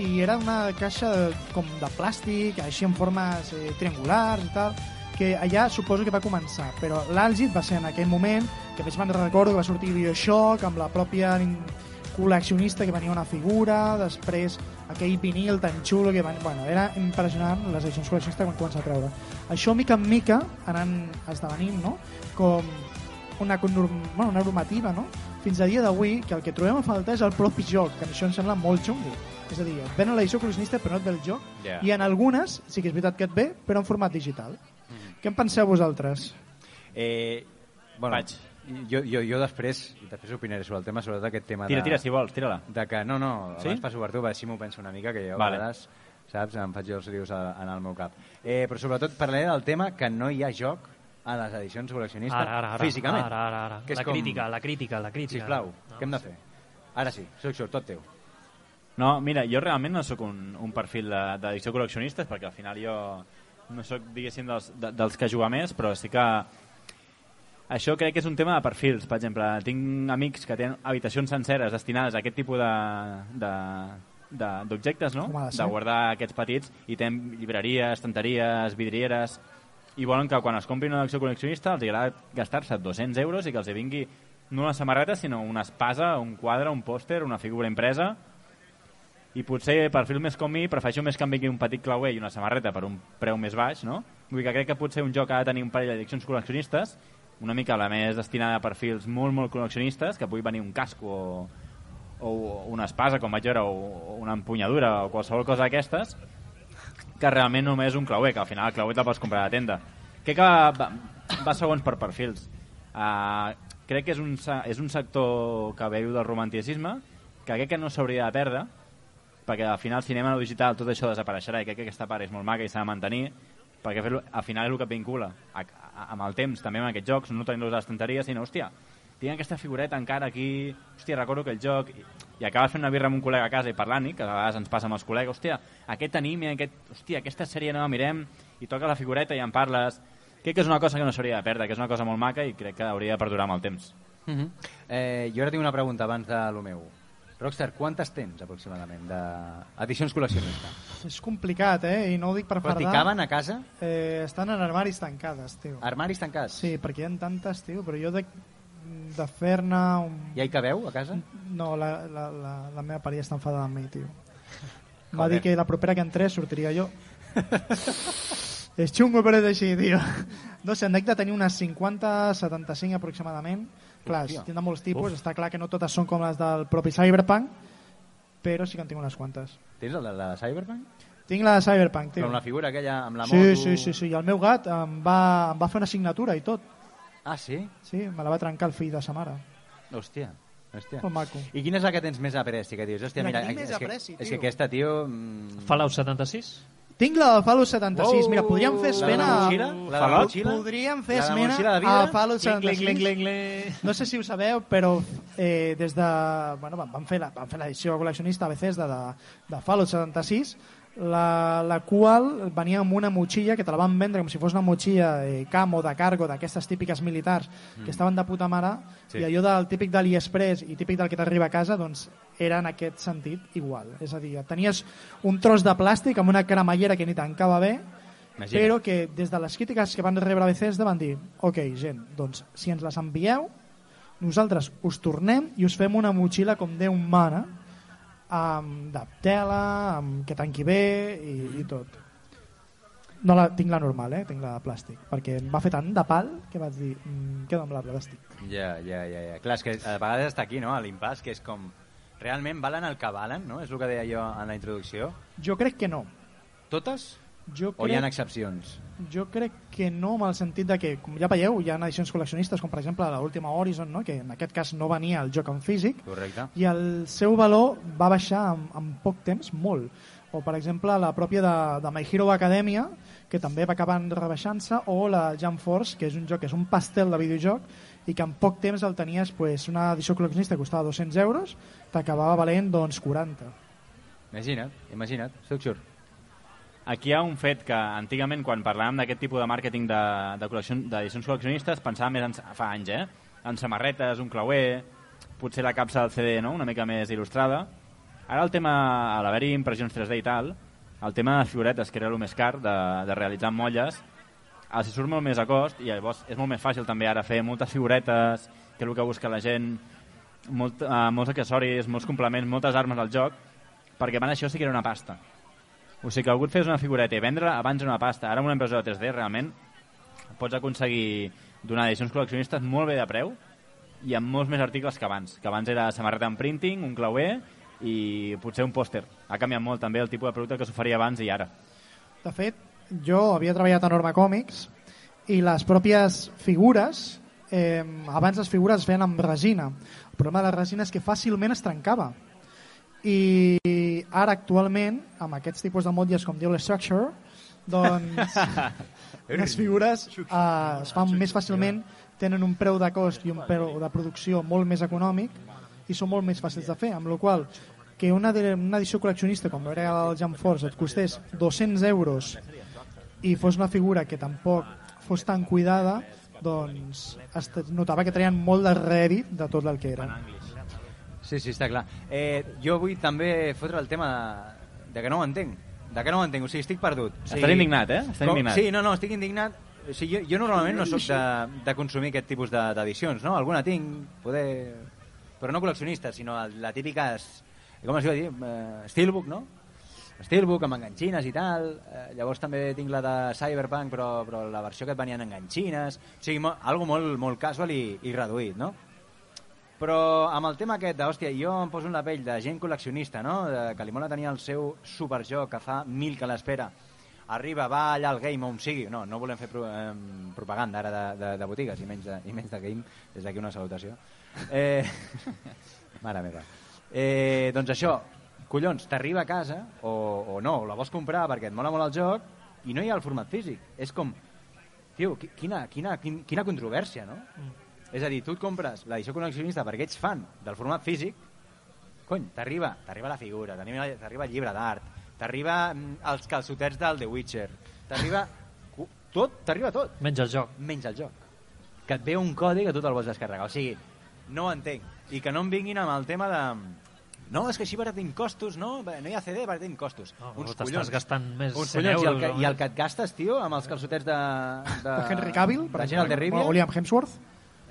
i era una caixa com de plàstic, així en formes eh, triangulars i tal, que allà suposo que va començar, però l'àlgid va ser en aquell moment, que més me'n recordo que va sortir Bioshock amb la pròpia col·leccionista que venia una figura, després aquell vinil tan xulo que van... Bueno, era impressionant les edicions col·leccionistes quan comença a treure. Això, mica en mica, anant esdevenint, no?, com una, bueno, una normativa, no?, fins a dia d'avui, que el que trobem a faltar és el propi joc, que això em sembla molt xungo. És a dir, et venen l'edició col·leccionista però no et ve el joc, Ja. i en algunes sí que és veritat que et ve, però en format digital. Què en penseu vosaltres? Eh, bueno, Vaig. Jo, jo, jo després, després opinaré sobre el tema, sobretot aquest tema Tira, de, tira, si vols, tira-la. de que, no, no, Sí? abans passo per tu, així m'ho penso una mica, que jo a Vale. vegades, saps, em faig els rius a- en el meu cap. Eh, però sobretot parlaré del tema que no hi ha joc a les edicions col·leccionistes Ara, ara, ara. físicament. Ara, ara, ara. Que és La com- crítica, la crítica, la crítica. Sisplau, No, què hem de fer? Ara sí, soc jo, tot teu. No, mira, jo realment no sóc un, un perfil de- d'edició col·leccionistes perquè al final jo no sóc, diguéssim, dels, de, dels que juga més, però sí que això crec que és un tema de perfils. Per exemple, tinc amics que tenen habitacions senceres destinades a aquest tipus de- de- d'objectes, no? De De guardar aquests petits i tenen llibreries, estanteries, vidrieres i volen que quan es comprin una edició col·leccionista els agrada gastar-se 200 euros i que els vingui no una samarreta sinó una espasa, un quadre, un pòster, una figura impresa i potser perfil més com mi prefereixo més que em vingui un petit clauer i una samarreta per un preu més baix, no? Vull dir que crec que potser un joc ha de tenir un parell d'edicions col·leccionistes, una mica la més destinada a perfils molt, molt col·leccionistes, que pugui venir un casco o, o una espasa, com vaig veure, o, una empunyadura o qualsevol cosa d'aquestes, que realment només un clauer, que al final el clauer te'l pots comprar a la tenda. Crec que va, va, segons per perfils. Uh, crec que és un, és un sector que viu del romanticisme, que crec que no s'hauria de perdre, perquè al final cinema digital tot això desapareixerà i crec que aquesta part és molt maca i s'ha de mantenir perquè al final és el que et vincula a, a, amb el temps també amb aquests jocs no tenir-los a l'estanteria sinó hòstia tinc aquesta figureta encara aquí hòstia recordo aquell joc i, i acabes fent una birra amb un col·lega a casa i parlant-hi que a vegades ens passa amb els col·legues hòstia aquest anime, aquest, hòstia, aquesta sèrie no la mirem i toca la figureta i en parles crec que és una cosa que no s'hauria de perdre que és una cosa molt maca i crec que hauria de perdurar amb el temps Uh -huh. eh, jo ara tinc una pregunta abans de lo meu. Rockstar, quantes tens aproximadament d'edicions col·leccionistes? És complicat, eh? I no ho dic per Però fardar. caben a casa? Eh, estan en armaris tancades, tio. Armaris tancats? Sí, perquè hi ha tantes, tio, però jo de, de fer-ne un... Ja hi cabeu, a casa? No, la, la, la, la meva parella està enfadada amb mi, tio. Va dir que la propera que entrés sortiria jo. és xungo, però és així, tio. No sé, en de tenir unes 50, 75 aproximadament. Clar, Hòstia. tindrà molts tipus, està clar que no totes són com les del propi Cyberpunk, però sí que en tinc unes quantes. Tens de la Cyberpunk? Tinc la de Cyberpunk, tio. Però amb la figura aquella, amb la sí, moto... sí, sí, sí, i el meu gat em va, em va fer una signatura i tot. Ah, sí? Sí, me la va trencar el fill de sa mare. Hòstia. Hòstia. Molt maco. I quina és la que tens més apreci? Que dius, hòstia, La que mira, tinc més és, que, apreci, és tio. que aquesta, tio... mm, Fallout 76? Tinc la de Fallout 76. Mira, podríem fer La de esmena... la de la motxilla? Podríem fer de esmena de a? Fallout Cling, cling, 76. cling, cling, cling. No sé si ho sabeu, però eh, des de... Bueno, van- van fer la- van fer l'edició col·leccionista a Bethesda de, de Fallout 76, la, la qual venia amb una motxilla que te la van vendre com si fos una motxilla eh, camo de cargo d'aquestes típiques militars que estaven de puta mare Sí. i allò del típic de l'Aliexpress i típic del que t'arriba a casa doncs era en aquest sentit igual és a dir, tenies un tros de plàstic amb una cremallera que ni tancava bé Imagina. però que des de les crítiques que van rebre a Bethesda van dir ok, gent, doncs si ens les envieu nosaltres us tornem i us fem una motxilla com Déu mana amb de tela, amb que tanqui bé i, i tot. No la, tinc la normal, eh? tinc la de plàstic, perquè em va fer tant de pal que vaig dir, mm, quedo amb la plàstic. Ja, ja, ja, ja. Clar, és que a vegades està aquí, no?, a l'impàs, que és com... Realment valen el que valen, no? És el que deia jo en la introducció. Jo crec que no. Totes? Jo O hi ha crec, excepcions? jo crec que no, en el sentit de que, com ja veieu, hi ha edicions col·leccionistes, com per exemple l'última Horizon, no? que en aquest cas no venia el joc en físic, Correcte. i el seu valor va baixar en, en poc temps molt. O, per exemple, la pròpia de, de My Hero Academia, que també va acabar rebaixant-se, o la Jump Force, que és un joc que és un pastel de videojoc i que en poc temps el tenies pues, una edició col·leccionista que costava 200 euros, t'acabava valent doncs, 40. Imagina't, imagina't. Structure. Aquí hi ha un fet que antigament quan parlàvem d'aquest tipus de màrqueting de, de d'edicions col·leccionistes pensàvem més en, fa anys, eh? En samarretes, un clauer, potser la capsa del CD no? una mica més il·lustrada. Ara el tema, a l'haver-hi impressions 3D i tal, el tema de figuretes, que era el més car de, de realitzar molles, els surt molt més a cost i llavors és molt més fàcil també ara fer moltes figuretes, que és el que busca la gent, molt, uh, molts accessoris, molts complements, moltes armes al joc, perquè abans això sí que era una pasta. O sigui que algú et fes una figureta i vendre abans una pasta. Ara amb una impressora 3D realment pots aconseguir donar edicions col·leccionistes molt bé de preu i amb molts més articles que abans. Que abans era samarreta en printing, un clauer i potser un pòster. Ha canviat molt també el tipus de producte que s'oferia abans i ara. De fet, jo havia treballat a Norma Còmics i les pròpies figures, eh, abans les figures es feien amb resina. El problema de la resina és que fàcilment es trencava. I ara actualment, amb aquests tipus de motlles com diu l'Structure, doncs les figures eh, es fan més fàcilment, tenen un preu de cost i un preu de producció molt més econòmic i són molt més fàcils de fer, amb la qual que una, de- una edició col·leccionista com era el Jump Force et costés 200 euros i fos una figura que tampoc fos tan cuidada doncs es notava que traien molt de rèdit de tot el que era Sí, sí, està clar. Eh, jo vull també fotre el tema de, de que no ho entenc. De que no ho entenc, o sigui, estic perdut. O sigui, Estàs indignat, eh? Estàs com- indignat. Sí, no, no, estic indignat. O sigui, jo, jo normalment no sóc de, de consumir aquest tipus de- d'edicions, no? Alguna tinc, poder... Però no col·leccionista, sinó la típica... Com es diu? Eh, Steelbook, no? Steelbook amb enganxines i tal. Eh, llavors també tinc la de Cyberpunk, però, però la versió que et venien enganxines. O sigui, mo, algo molt, molt casual i, i reduït, no? Però amb el tema aquest de, hòstia, jo em poso en la pell de gent col·leccionista, no? De, que li mola tenir el seu superjoc que fa mil que l'espera. Arriba, va allà al game on sigui. No, no volem fer pro, eh, propaganda ara de, de, de botigues i menys de, i menys de game. Des d'aquí una salutació. Eh, mare meva. Eh, doncs això, collons, t'arriba a casa o, o no, o la vols comprar perquè et mola molt el joc i no hi ha el format físic. És com, tio, qui- quina, quina, quin- quina controvèrsia, no? Mm. És a dir, tu et compres l'edició col·leccionista perquè ets fan del format físic, cony, t'arriba t'arriba la figura, t'arriba t'arriba el llibre d'art, t'arriba mm, els calçotets del The Witcher, t'arriba tot, t'arriba tot, Menys el joc. menys el joc. Que et ve un codi que tu te'l vols descarregar. O sigui, no ho entenc. I que no em vinguin amb el tema de... No, és que així baratim costos, no? No hi ha CD, baratim costos. No, uns collons. gastant més uns 100 collons, i el, que, I el que et gastes, tio, amb els calçotets de... De, de Henry Cavill per de Geralt de Rivia. o Liam Hemsworth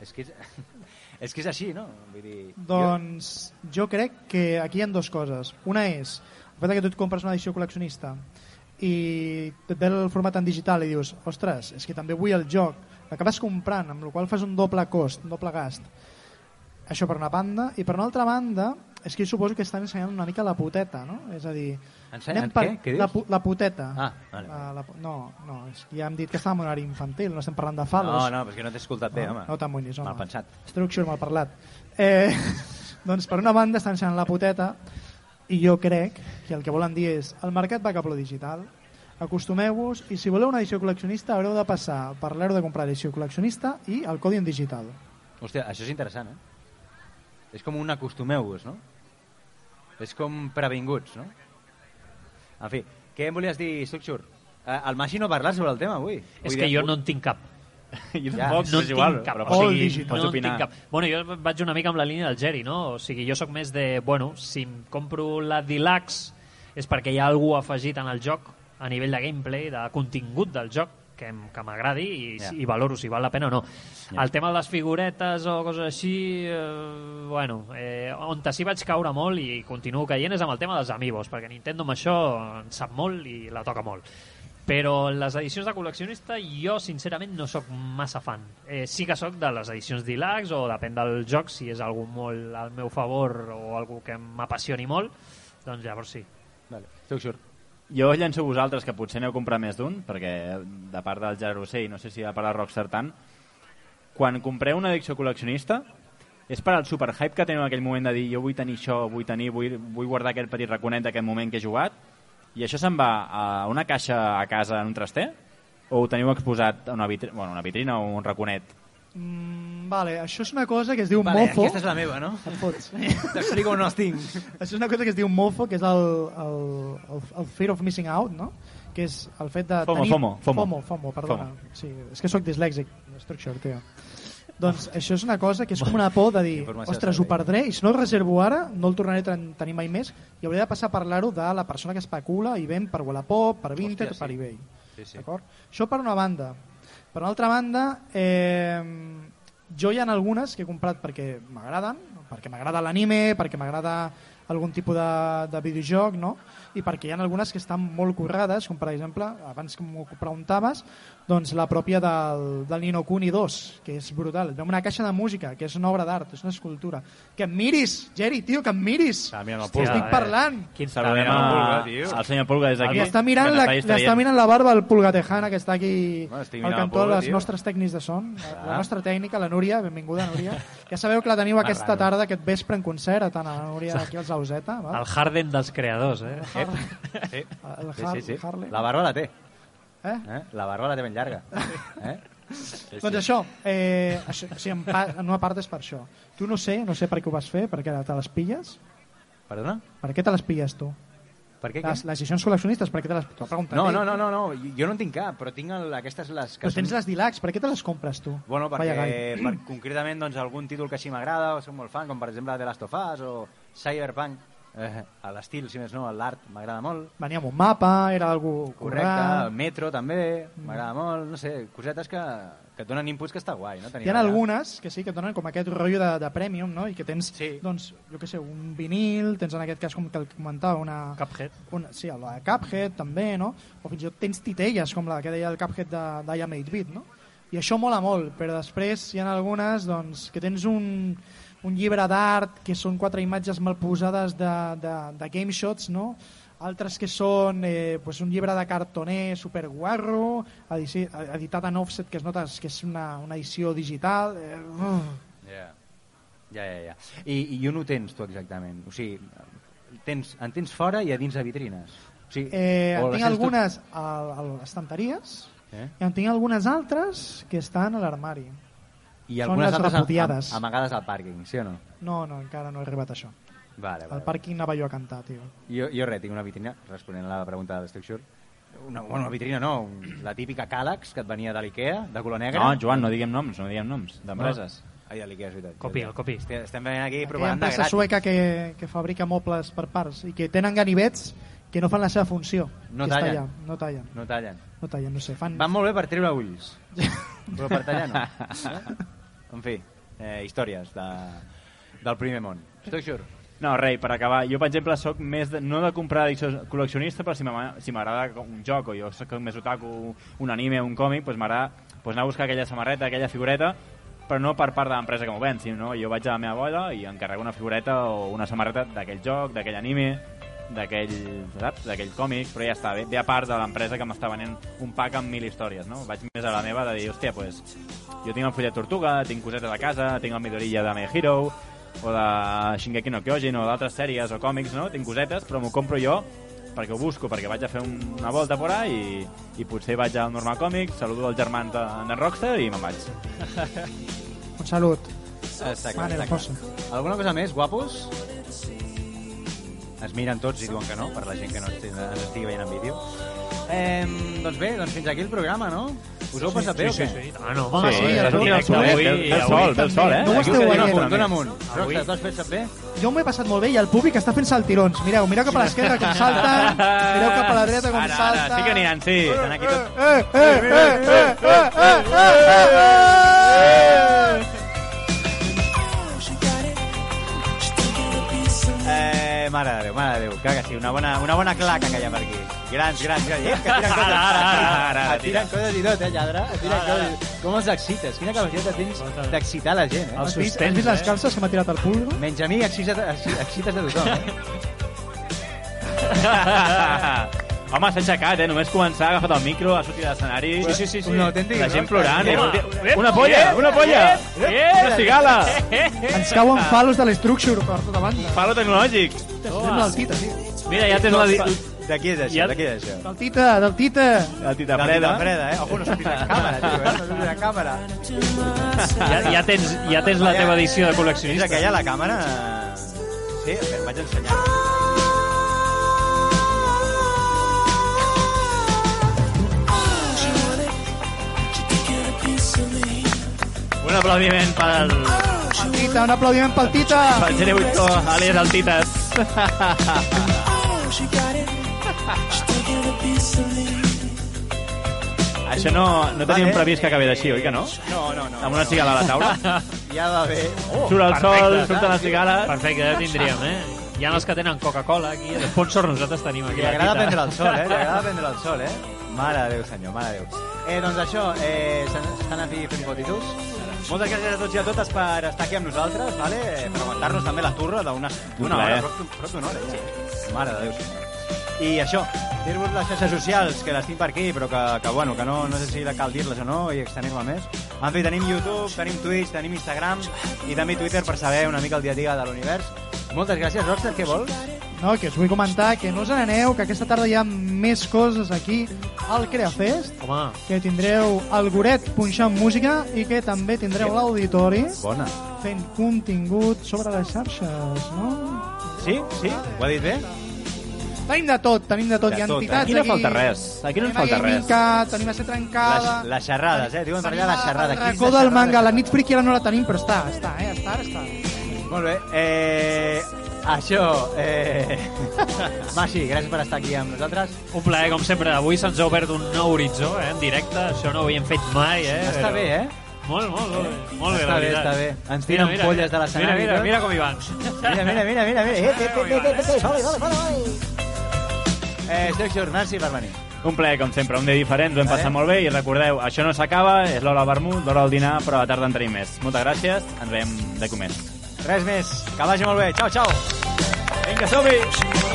És que és, és que és així, no? Vull dir, Doncs jo crec que aquí hi ha dues coses. Una és el fet que tu et compres una edició col·leccionista i et ve el format en digital i dius, ostres, és que també vull el joc, l'acabes comprant, amb la qual fas un doble cost, un doble gast. Això per una banda, i per una altra banda, és que jo suposo que estan ensenyant una mica la puteta, no? És a dir, Ensenyen anem per què? Què dius? la, pu- la puteta. Ah, vale. La, la, no, no, és que ja hem dit que estàvem en horari infantil, no estem parlant de falos. No, no, que no t'he escoltat bé, No, home. no t'amoïnis, home. Mal pensat. Structure mal parlat. Eh, doncs per una banda estan ensenyant la puteta i jo crec que el que volen dir és el mercat va cap a lo digital, acostumeu-vos i si voleu una edició col·leccionista haureu de passar per l'euro de comprar edició col·leccionista i el codi en digital. Hòstia, això és interessant, eh? És com un acostumeu-vos, no? És com previnguts, no? En fi, què em volies dir, Structure? Eh, el Maggi no ha parlat sobre el tema avui. És que jo no en tinc cap. Jo Ja, tampoc, no és igual, tinc cap. però O sigui, no pots en opinar. tinc cap. Bueno, jo vaig una mica amb la línia del Geri, no? O sigui, jo sóc més de... Bueno, si em compro la Deluxe és perquè hi ha algú afegit en el joc a nivell de gameplay, de contingut del joc, que, em- que m'agradi i, Ja. i valoro si val la pena o no. Ja. El tema de les figuretes o coses així, eh, bueno, eh, on sí vaig caure molt i continuo caient és amb el tema dels amigos, perquè Nintendo amb això en sap molt i la toca molt. Però les edicions de col·leccionista jo, sincerament, no sóc massa fan. Eh, sí que sóc de les edicions deluxe o depèn del joc, si és algú molt al meu favor o algú que m'apassioni molt, doncs llavors sí. Vale. Esteu sure? Jo llenço vosaltres, que potser n'heu comprat més d'un, perquè de part del Rossell, no sé si de part del Rockstar tant, quan compreu una edició col·leccionista, és per al superhype que teniu en aquell moment de dir jo vull tenir això, vull tenir, vull, vull guardar aquest petit raconet d'aquest moment que he jugat, i això se'n va a una caixa a casa en un traster? O ho teniu exposat a una vitrina, bueno, una vitrina o un raconet? Mm, vale, això és una cosa que es diu Vale, mofo. aquesta és la meva, no? Et fots. T'explico on els tinc. Això és una cosa que es diu mofo, que és el, el, el, el fear of missing out, no? Que és el fet de FOMO, tenir... FOMO, FOMO. FOMO, FOMO perdona. FOMO. Sí, és que sóc dislèxic, structure, tio. Doncs això és una cosa que és com una por de dir ostres, ho perdré i si no ho reservo ara no el tornaré a ten- tenir mai més i hauré de passar a parlar-ho de la persona que especula i ven per Wallapop, per Vinted, Hòstia, sí. per eBay. Sí, sí. Això per una banda. Per una altra banda, eh, jo hi ha algunes que he comprat perquè m'agraden, perquè m'agrada l'anime, perquè m'agrada algun tipus de, de videojoc, no? i perquè hi ha algunes que estan molt currades, com per exemple, abans que m'ho preguntaves, doncs la pròpia del, del Nino Kuni 2, que és brutal. Veu una caixa de música, que és una obra d'art, és una escultura. Que em miris, Geri, tio, que em miris! Estava mirant el Hòstia, Pulga, estic eh? parlant! Quin Saludem mirant el Pulga, a, tio. al senyor Pulga des d'aquí. Li està, mirant la, està està mirant la barba el Pulga Tejana, que està aquí Bueno, al mirant el cantó de Pulga, les tio. nostres tècnics de son. Ah. La nostra tècnica, la Núria, benvinguda, Núria. Ja sabeu que la teniu aquesta tarda, aquest vespre en concert, a tant a la Núria aquí als Auseta. El? Harden dels creadors, eh? Sí. El Sí, Har sí, sí. Harley. La barba la té. Eh? Eh? La barba la té ben llarga. Eh? Sí, Doncs això, eh, això sigui, en, pa, en una part és per això. Tu no sé, no sé per què ho vas fer, per què te les pilles. Perdona? Per què te les pilles tu? Per què? Les, què? les edicions col·leccionistes, per què te les... T'ho preguntat, No, no, no, no, no, jo no en tinc cap, però tinc el, aquestes les que Però tens les Dilax, per què te les compres tu? Bueno, perquè per, concretament doncs, algun títol que així m'agrada o soc molt fan, com per exemple The Last of Us o Cyberpunk, eh, a l'estil, si més no, l'art m'agrada molt. Venia amb un mapa, era algú Correcte, currat. el Metro també, m'agrada molt, no sé, cosetes que, que et donen inputs que està guai, no? Tenir Hi ha allà. algunes que sí que et donen com aquest rotllo de, de premium, no? I que tens, Sí. doncs, jo què sé, un vinil, tens en aquest cas, com que el comentava, una... Cuphead. Una, sí, la de Cuphead també, no? O fins i tot tens titelles, com la que deia el Cuphead de, de I Am 8-Bit, no? I això mola molt, però després hi ha algunes doncs, que tens un, un llibre d'art que són quatre imatges mal posades de, de, de game shots, no? altres que són eh, pues un llibre de cartoner super guarro, edici, editat en offset, que es nota que és una, una edició digital. Eh. Ja, ja, ja. ja. I, I on ho tens tu exactament? O sigui, tens, en tens fora i a dins de vitrines? O sigui, Eh, o en tinc tens tot- algunes a, a les estanteries Eh? i en tinc algunes altres que estan a l'armari. I Són algunes les altres repudiades. am- amagades al pàrquing, sí o no? No, no, encara no he arribat a això. Vale, Al vale. pàrquing anava jo a cantar, tio. Jo, jo res, tinc una vitrina, responent a la pregunta de l'Structure. Una, bueno, una vitrina no, la típica Càlax que et venia de l'Ikea, de color negre. No, Joan, no diguem noms, no diguem noms d'empreses. Ai, de l'Ikea, és veritat. Copi, el copi. Estem, estem venint aquí Aquella propaganda empresa gratis. sueca que, que fabrica mobles per parts i que tenen ganivets que no fan la seva funció. No que tallen. allà. No tallen. No tallen. No tallen, no sé. Fan... Van molt bé per treure ulls, però per tallar no. En fi, eh, històries de, del primer món. Structure. No, rei, per acabar, jo, per exemple, sóc més de, no de comprar col·leccionista, però si m'ama- si m'agrada un joc o jo sóc més otaku, un anime, un còmic, doncs m'agrada doncs anar a buscar aquella samarreta, aquella figureta, però no per part de l'empresa que m'ho ven, sinó jo vaig a la meva bola i encarrego una figureta o una samarreta d'aquell joc, d'aquell anime, d'aquell, saps, d'aquell còmic, però ja està, ve, ve a part de l'empresa que m'està venent un pack amb mil històries, no? Vaig més a la meva de dir, hòstia, pues, jo tinc el fullet tortuga, tinc cosetes a casa, tinc el Midorilla de My Hero, o de Shingeki no Kyojin, o d'altres sèries o còmics, no? Tinc cosetes, però m'ho compro jo perquè ho busco, perquè vaig a fer un, una volta por ahí i, i potser vaig al Normal Comics, saludo els germans de, de Rockstar i me'n vaig. Un salut. Està clar, Mare, està posa. clar. Alguna cosa més, guapos? Es miren tots i diuen que no, per la gent que no estigui, ens estigui veient en vídeo. Eh, doncs bé, doncs fins aquí el programa, no? Us heu passat bé o què? Ah, no, home, sí, estàs el en directe directe, avui. Ve el- el avui sol, el sol, eh? No ho esteu veient. amunt, dona amunt. Avui- Roxa, t'ho has fet saber? Jo m'ho he passat molt bé i el públic està fent saltirons. Mireu, mireu cap a l'esquerra com salten, mireu cap a la dreta com Ara, salten. ara, sí que aniran, sí. Estan aquí tots... Eh, eh, eh, eh, eh, eh, eh, eh, eh. Eh, mare de Déu, mare de Déu. Que, que sí, una bona, una bona claca que hi ha per aquí. Grans, grans, grans. Eh, que tiren coses, Ara, ara, ara, et tiren coses i tot, eh, lladre? Et tiren coses. Com els excites? Quina capacitat tens d'excitar la gent, eh? Els Has vist, has sostens, vist les calces que m'ha tirat el pulgo? Menys a mi excites, excites a tothom, eh? Home, s'ha aixecat, eh? Només començar, ha agafat el micro, ha sortit de l'escenari. Sí, sí, sí, sí. Un autèntic La gent plorant. vol dir, ep, Una polla, ep, una polla! ep, ep. Una cigala! Ens cauen falos de l'Structure per tota banda. Palo tecnològic. El Tita, sí. Mira, ja tens la... di- De qui és això? Ja- De qui és això? Del Tita, del Tita. El tita Del freda. Tita Freda, eh? Ojo, no sortis a càmera, tio, eh? No sortis a càmera. Ja, ja, tens, ja tens la teva edició de És col·leccionista. aquella, la càmera... Sí, a veure, vaig ensenyar. Aplaudiment pel, El Tita, un aplaudiment pel Tita. pel Gene Buitó, àlies el Tites. Això no, no teníem previst que acabés així, oi que no? No, no, no. Amb una cigala a la taula. Ja va bé. Oh, Surt el sol, surten les cigales. Perfecte, ja tindríem, eh? Hi ha els que tenen Coca-Cola aquí, sponsor nosaltres tenim aquí. Li agrada prendre el sol, eh? Li agrada prendre el sol, eh? Mare de Déu, senyor, mare de Déu. Eh, doncs això, eh, s'estan aquí fent fotitus. Moltes gràcies a tots i a totes per estar aquí amb nosaltres, vale? Per aguantar-nos també la turra d'una hora, prop, prop d'una hora, ja. Mare de Déu. I això, dir-vos les xarxes socials, que les tinc per aquí, però que, que bueno, que no, no sé si cal dir-les o no i extenir-me més. En fi, tenim YouTube, tenim Twitch, tenim Instagram i també Twitter per saber una mica el dia a dia de l'univers. Moltes gràcies, Rockstar, què vols? No, que us vull comentar que no us n'aneu, que aquesta tarda hi ha més coses aquí al CreaFest, Home, que tindreu el Goret punxant música i que també tindreu l'auditori Bona. fent contingut sobre les xarxes, no? Sí? Sí? Ho ha dit bé? Tenim de tot, tenim de tot. De Hi ha tot, eh? entitats Aquí no aquí. falta res. Aquí no ens falta res. Gamingcat, tenim a ser trencada. Les, les xerrades, eh? Diuen per allà les xerrades. El racó de del manga, la nit friki ara no la tenim, però està, està, eh? Està, està. Molt bé. Eh, això... Eh... Masi, gràcies per estar aquí amb nosaltres. un plaer, com sempre. Avui se'ns ha obert un nou horitzó, eh, en directe. Això no ho havíem fet mai, eh? Està però- bé, eh? Molt, molt, molt bé. Molt bé, Està bé, està bé. Ens tiren polles de l'escenari Mira, mira, mira com hi van. Mira, mira, mira, mira. mira. Eh, eh, eh, eh, eh, eh, vale, vale, vale, vale. Eh, Structure, merci per venir. Un plaer, com sempre, un dia diferent, ho hem passat molt bé i recordeu, això no s'acaba, és l'hora del vermut, l'hora del dinar, però a la tarda en tenim més. Moltes gràcies, ens veiem de comer. Res més. Que vagi molt bé. Ciao, ciao. Vinga, som-hi!